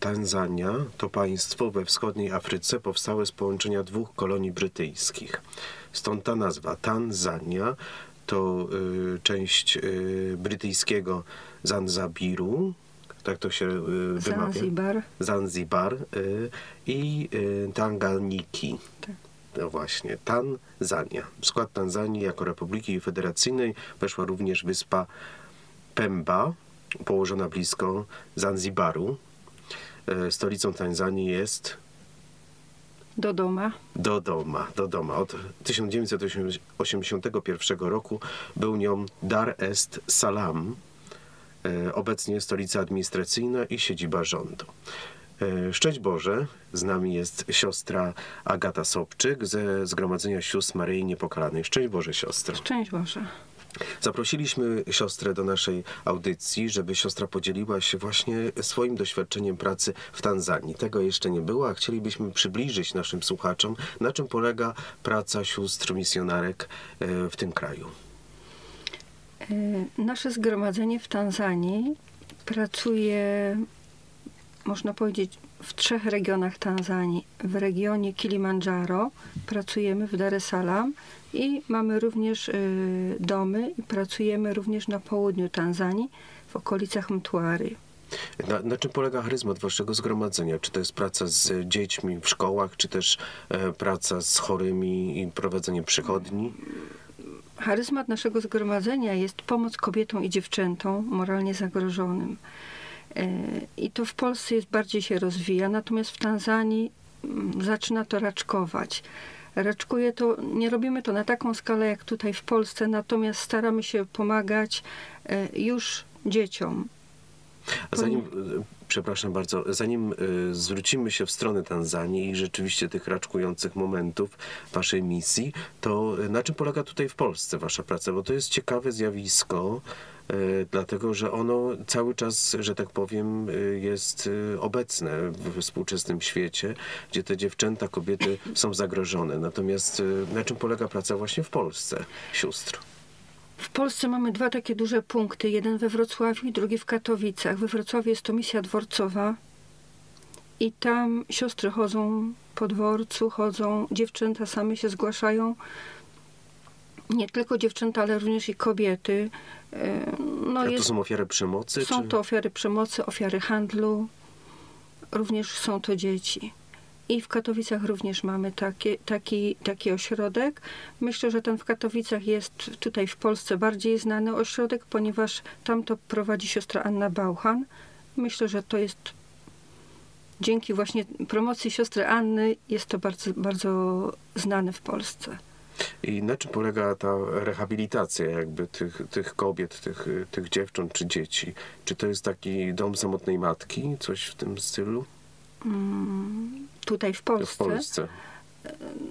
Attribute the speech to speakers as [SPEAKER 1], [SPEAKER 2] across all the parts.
[SPEAKER 1] Tanzania to państwo we wschodniej Afryce powstałe z połączenia dwóch kolonii brytyjskich. Stąd ta nazwa. Tanzania to y, część y, brytyjskiego Zanzabiru, tak to się y, wymawia.
[SPEAKER 2] Zanzibar.
[SPEAKER 1] Zanzibar y, i y, Tanganiki.
[SPEAKER 2] Tak.
[SPEAKER 1] No właśnie, Tanzania. W skład Tanzanii jako Republiki Federacyjnej weszła również wyspa Pemba, położona blisko Zanzibaru. E, Stolicą Tanzanii jest
[SPEAKER 2] Dodoma.
[SPEAKER 1] Dodoma. Dodoma. Od 1981 roku był nią Dar es Salaam, e, obecnie stolica administracyjna i siedziba rządu. E, Szczęść Boże, z nami jest siostra Agata Sobczyk ze Zgromadzenia Sióstr Maryi Niepokalanej. Szczęść Boże, siostro.
[SPEAKER 2] Szczęść Boże.
[SPEAKER 1] Zaprosiliśmy siostrę do naszej audycji, żeby siostra podzieliła się właśnie swoim doświadczeniem pracy w Tanzanii. Tego jeszcze nie było, a chcielibyśmy przybliżyć naszym słuchaczom, na czym polega praca sióstr misjonarek e, w tym kraju.
[SPEAKER 2] Y, Nasze zgromadzenie w Tanzanii pracuje, można powiedzieć, w trzech regionach Tanzanii. W regionie Kilimandżaro pracujemy w Dar es Salaam i mamy również y, domy i pracujemy również na południu Tanzanii, w okolicach Mtwary.
[SPEAKER 1] Na, na czym polega charyzmat waszego zgromadzenia? Czy to jest praca z dziećmi w szkołach, czy też e, praca z chorymi i prowadzenie przychodni?
[SPEAKER 2] Charyzmat naszego zgromadzenia jest pomoc kobietom i dziewczętom moralnie zagrożonym. I to w Polsce jest bardziej się rozwija, natomiast w Tanzanii mm, zaczyna to raczkować. Raczkuje to, nie robimy to na taką skalę jak tutaj w Polsce, natomiast staramy się pomagać e, już dzieciom.
[SPEAKER 1] Zanim, e, przepraszam bardzo, zanim e, zwrócimy się w stronę Tanzanii i rzeczywiście tych raczkujących momentów waszej misji, to e, na czym polega tutaj w Polsce wasza praca? Bo to jest ciekawe zjawisko, dlatego że ono cały czas, że tak powiem, jest obecne w współczesnym świecie, gdzie te dziewczęta, kobiety są zagrożone. Natomiast na czym polega praca właśnie w Polsce, sióstr?
[SPEAKER 2] W Polsce mamy dwa takie duże punkty. Jeden we Wrocławiu i drugi w Katowicach. We Wrocławiu jest to misja dworcowa i tam siostry chodzą po dworcu, chodzą, dziewczęta same się zgłaszają. Nie tylko dziewczęta, ale również i kobiety. E, No
[SPEAKER 1] A to
[SPEAKER 2] jest,
[SPEAKER 1] są ofiary przemocy?
[SPEAKER 2] są
[SPEAKER 1] czy...
[SPEAKER 2] to ofiary przemocy, ofiary handlu, również są to dzieci. I w Katowicach również mamy takie, taki, taki ośrodek. Myślę, że ten w Katowicach jest tutaj w Polsce bardziej znany ośrodek, ponieważ tam to prowadzi siostra Anna Bauchan. Myślę, że to jest dzięki właśnie promocji siostry Anny jest to bardzo, bardzo znane w Polsce.
[SPEAKER 1] I na czym polega ta rehabilitacja jakby tych, tych kobiet, tych, tych dziewcząt czy dzieci? Czy to jest taki dom samotnej matki, coś w tym stylu?
[SPEAKER 2] Tutaj w
[SPEAKER 1] W
[SPEAKER 2] Polsce.
[SPEAKER 1] Polsce.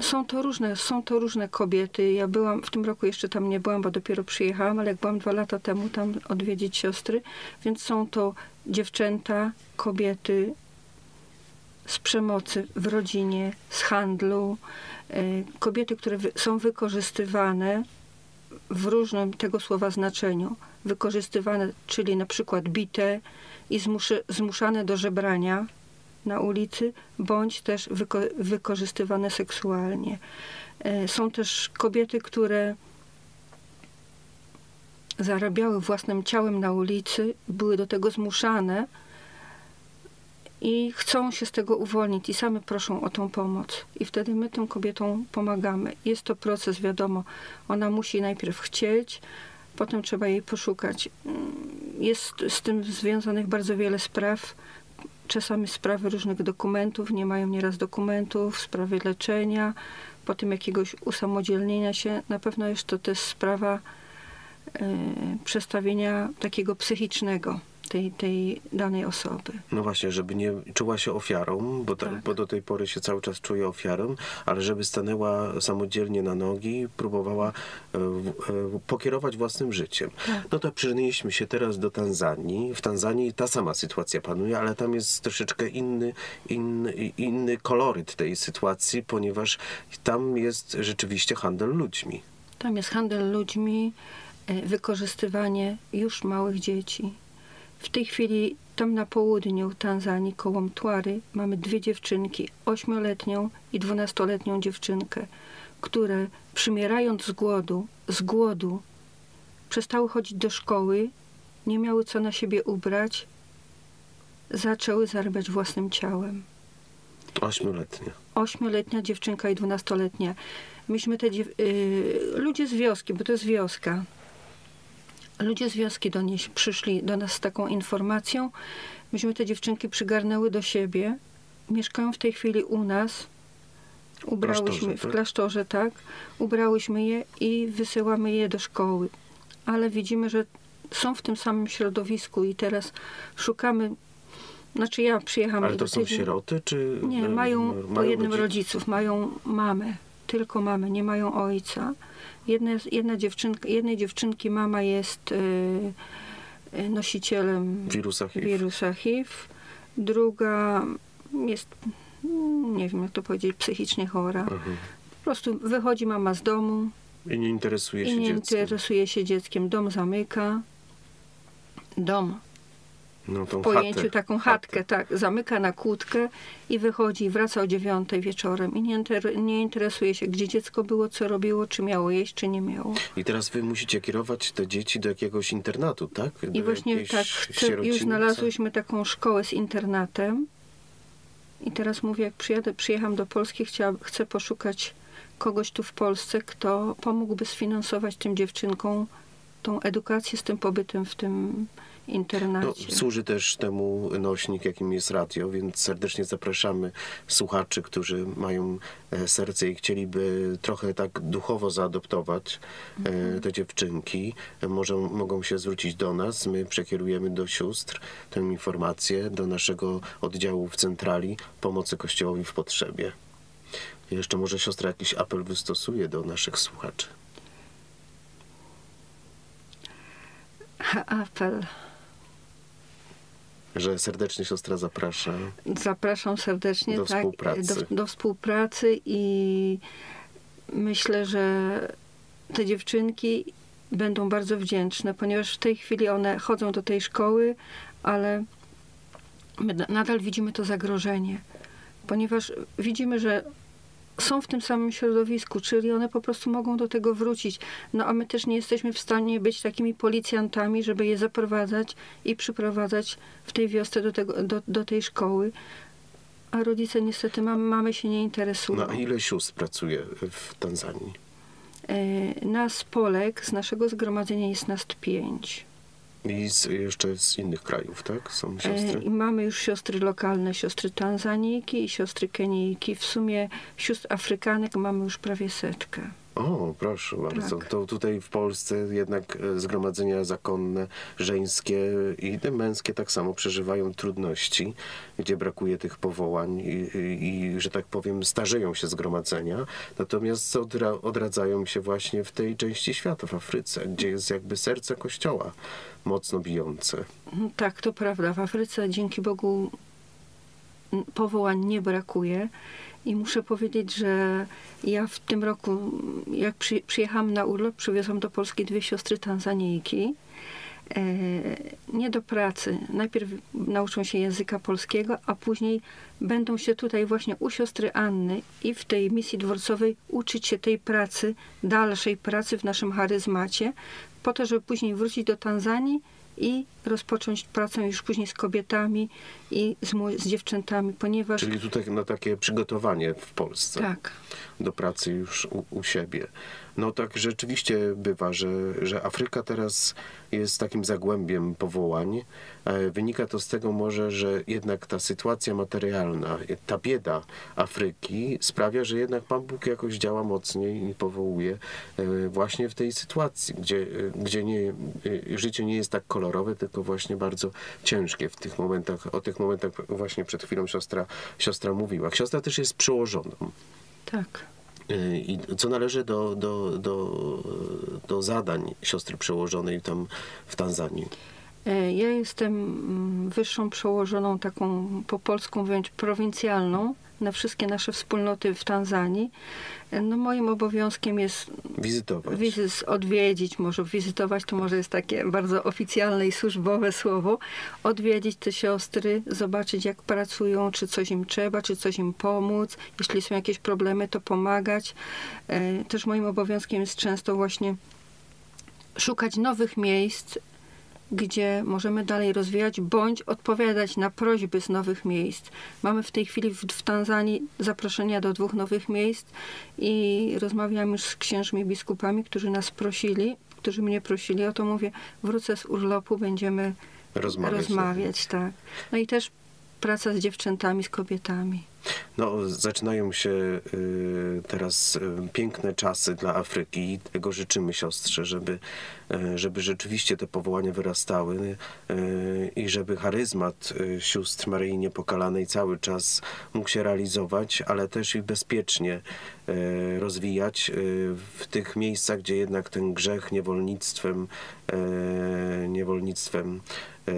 [SPEAKER 2] Są to różne, są to różne kobiety. Ja byłam, w tym roku jeszcze tam nie byłam, bo dopiero przyjechałam, ale jak byłam dwa lata temu tam odwiedzić siostry, więc są to dziewczęta, kobiety z przemocy w rodzinie, z handlu, y, kobiety, które są wykorzystywane w różnym tego słowa znaczeniu. Wykorzystywane, czyli na przykład bite i zmuszane do żebrania na ulicy, bądź też wyko wykorzystywane seksualnie. E, Są też kobiety, które zarabiały własnym ciałem na ulicy, były do tego zmuszane i chcą się z tego uwolnić i same proszą o tą pomoc. I wtedy my tym kobietom pomagamy. Jest to proces, wiadomo, ona musi najpierw chcieć, potem trzeba jej poszukać. Mm, Jest z tym związanych bardzo wiele spraw. Czasami sprawy różnych dokumentów, nie mają nieraz dokumentów, sprawy leczenia, potem jakiegoś usamodzielnienia się. Na pewno jest to też sprawa e, przestawienia takiego psychicznego tej, tej danej osoby.
[SPEAKER 1] No właśnie, żeby nie czuła się ofiarą, bo, ta,
[SPEAKER 2] Tak.
[SPEAKER 1] bo do tej pory się cały czas czuje ofiarą, ale żeby stanęła samodzielnie na nogi, próbowała e, e, pokierować własnym życiem.
[SPEAKER 2] Tak.
[SPEAKER 1] No to przenieśmy się teraz do Tanzanii. W Tanzanii ta sama sytuacja panuje, ale tam jest troszeczkę inny, inny, inny koloryt tej sytuacji, ponieważ tam jest rzeczywiście handel ludźmi.
[SPEAKER 2] Tam jest handel ludźmi, e, wykorzystywanie już małych dzieci. W tej chwili Tam na południu Tanzanii, koło Mtwary, mamy dwie dziewczynki, ośmioletnią i dwunastoletnią dziewczynkę, które przymierając z głodu, z głodu, przestały chodzić do szkoły, nie miały co na siebie ubrać, zaczęły zarabiać własnym ciałem.
[SPEAKER 1] Ośmioletnie.
[SPEAKER 2] Ośmioletnia dziewczynka i dwunastoletnia. Myśmy te dziew- y, ludzie z wioski, bo to jest wioska. Ludzie z wioski do niej przyszli do nas z taką informacją. Myśmy te dziewczynki przygarnęły do siebie. Mieszkają w tej chwili u nas. Ubrałyśmy
[SPEAKER 1] klasztorze,
[SPEAKER 2] w
[SPEAKER 1] tak?
[SPEAKER 2] klasztorze, tak. Ubrałyśmy je i wysyłamy je do szkoły. Ale widzimy, że są w tym samym środowisku i teraz szukamy. Znaczy ja przyjechałam
[SPEAKER 1] Ale to są
[SPEAKER 2] tej-
[SPEAKER 1] sieroty, czy...
[SPEAKER 2] nie, mają po jednym
[SPEAKER 1] rodzi-
[SPEAKER 2] rodziców, mają mamę, tylko mamę, nie mają ojca. Jedna, jedna dziewczynka, jednej dziewczynki mama jest y, y, nosicielem
[SPEAKER 1] Wirusa HIV.
[SPEAKER 2] wirusa HIV, druga jest, nie wiem jak to powiedzieć, psychicznie chora.
[SPEAKER 1] Mhm.
[SPEAKER 2] Po prostu wychodzi mama z domu
[SPEAKER 1] I nie interesuje
[SPEAKER 2] i
[SPEAKER 1] się
[SPEAKER 2] nie
[SPEAKER 1] dzieckiem.
[SPEAKER 2] interesuje się dzieckiem. Dom zamyka, dom
[SPEAKER 1] No,
[SPEAKER 2] w pojęciu
[SPEAKER 1] chatę,
[SPEAKER 2] taką chatkę, tak, zamyka na kłódkę i wychodzi, wraca o dziewiątej wieczorem i nie, inter, nie interesuje się, gdzie dziecko było, co robiło, czy miało jeść, czy nie miało.
[SPEAKER 1] I teraz wy musicie kierować te dzieci do jakiegoś internatu, tak? Do
[SPEAKER 2] I właśnie tak, już znalazłyśmy taką szkołę z internatem i teraz mówię, jak przyjadę, przyjechałam do Polski, chciała, chcę poszukać kogoś tu w Polsce, kto pomógłby sfinansować tym dziewczynkom tą edukację z tym pobytem w tym
[SPEAKER 1] No,
[SPEAKER 2] internacie.
[SPEAKER 1] służy też temu nośnik, jakim jest radio, więc serdecznie zapraszamy słuchaczy, którzy mają e, serce i chcieliby trochę tak duchowo zaadoptować e, te dziewczynki. Może, mogą się zwrócić do nas, my przekierujemy do sióstr tę informację, do naszego oddziału w centrali pomocy Kościołowi w potrzebie. Jeszcze może siostra jakiś apel wystosuje do naszych słuchaczy.
[SPEAKER 2] Apel.
[SPEAKER 1] Że serdecznie siostra zaprasza.
[SPEAKER 2] Zapraszam serdecznie
[SPEAKER 1] Do
[SPEAKER 2] tak,
[SPEAKER 1] współpracy.
[SPEAKER 2] Do, do współpracy i myślę, że te dziewczynki będą bardzo wdzięczne, ponieważ w tej chwili one chodzą do tej szkoły, ale my na- nadal widzimy to zagrożenie, ponieważ widzimy, że są w tym samym środowisku, czyli one po prostu mogą do tego wrócić. No a my też nie jesteśmy w stanie być takimi policjantami, żeby je zaprowadzać i przyprowadzać w tej wiosce do, tego, do, do tej szkoły. A rodzice niestety, mam, mamy się nie interesują.
[SPEAKER 1] No a ile sióstr pracuje w Tanzanii?
[SPEAKER 2] E, Nas Polek, z naszego zgromadzenia jest nas pięć.
[SPEAKER 1] I z, jeszcze z innych krajów, tak? Są
[SPEAKER 2] E,
[SPEAKER 1] siostry?
[SPEAKER 2] I mamy już siostry lokalne, siostry Tanzanijki i siostry Kenijki. W sumie sióstr Afrykanek mamy już prawie setkę.
[SPEAKER 1] O, proszę bardzo.
[SPEAKER 2] Tak.
[SPEAKER 1] To tutaj w Polsce jednak e, zgromadzenia zakonne, żeńskie i te męskie tak samo przeżywają trudności, gdzie brakuje tych powołań i, i, że tak powiem, starzeją się zgromadzenia. Natomiast odra, odradzają się właśnie w tej części świata, w Afryce, gdzie jest jakby serce Kościoła mocno bijące.
[SPEAKER 2] No Tak, to prawda. W Afryce dzięki Bogu powołań nie brakuje. I muszę powiedzieć, że ja w tym roku, jak przy, przyjechałam na urlop, przywiozłam do Polski dwie siostry Tanzanijki. E, nie do pracy. Najpierw nauczą się języka polskiego, a później będą się tutaj właśnie u siostry Anny i w tej misji dworcowej uczyć się tej pracy, dalszej pracy w naszym charyzmacie, po to, żeby później wrócić do Tanzanii i rozpocząć pracę już później z kobietami i z, z dziewczętami, ponieważ
[SPEAKER 1] Czyli tutaj na takie przygotowanie w Polsce.
[SPEAKER 2] tak,
[SPEAKER 1] do pracy już u, u siebie. No tak rzeczywiście bywa, że, że Afryka teraz jest takim zagłębiem powołań. E, Wynika to z tego może, że jednak ta sytuacja materialna, ta bieda Afryki sprawia, że jednak Pan Bóg jakoś działa mocniej i powołuje e, właśnie w tej sytuacji, gdzie, gdzie nie, e, życie nie jest tak kolorowe, tylko właśnie bardzo ciężkie w tych momentach. O tych momentach właśnie przed chwilą siostra, siostra mówiła. Siostra też jest przełożoną.
[SPEAKER 2] tak.
[SPEAKER 1] Y, I co należy do, do, do, do zadań siostry przełożonej tam w Tanzanii?
[SPEAKER 2] E, Ja jestem mm, wyższą przełożoną, taką po polsku mówiąc prowincjalną, na wszystkie nasze wspólnoty w Tanzanii. No moim obowiązkiem jest
[SPEAKER 1] Wizytować.
[SPEAKER 2] wizyt, odwiedzić, może wizytować to może jest takie bardzo oficjalne i służbowe słowo, odwiedzić te siostry, zobaczyć jak pracują, czy coś im trzeba, czy coś im pomóc, jeśli są jakieś problemy, to pomagać. E, Też moim obowiązkiem jest często właśnie szukać nowych miejsc, gdzie możemy dalej rozwijać, bądź odpowiadać na prośby z nowych miejsc. Mamy w tej chwili w, w Tanzanii zaproszenia do dwóch nowych miejsc i rozmawiam już z księżmi biskupami, którzy nas prosili, którzy mnie prosili o to, mówię, wrócę z urlopu, będziemy
[SPEAKER 1] Rozmawiać.
[SPEAKER 2] rozmawiać tak. No i też praca z dziewczętami, z kobietami.
[SPEAKER 1] No, zaczynają się y, teraz y, piękne czasy dla Afryki i tego życzymy siostrze, żeby, y, żeby rzeczywiście te powołania wyrastały i żeby charyzmat sióstr Maryi Niepokalanej cały czas mógł się realizować, ale też i bezpiecznie rozwijać w tych miejscach, gdzie jednak ten grzech niewolnictwem, niewolnictwem e,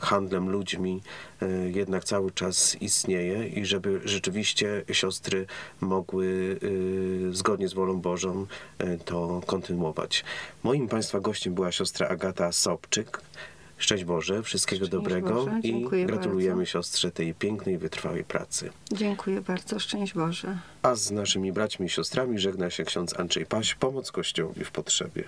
[SPEAKER 1] handlem ludźmi e, jednak cały czas istnieje i żeby rzeczywiście siostry mogły e, zgodnie z wolą Bożą e, to kontynuować. Moim Państwa gościem była siostra Agata Sobczyk. Szczęść Boże, wszystkiego
[SPEAKER 2] Szczęść
[SPEAKER 1] dobrego
[SPEAKER 2] Boże,
[SPEAKER 1] i
[SPEAKER 2] dziękuję
[SPEAKER 1] gratulujemy
[SPEAKER 2] bardzo.
[SPEAKER 1] siostrze tej pięknej, wytrwałej pracy.
[SPEAKER 2] Dziękuję bardzo, szczęść Boże.
[SPEAKER 1] A z naszymi braćmi i siostrami żegna się ksiądz Andrzej Paś, pomoc Kościołowi w potrzebie.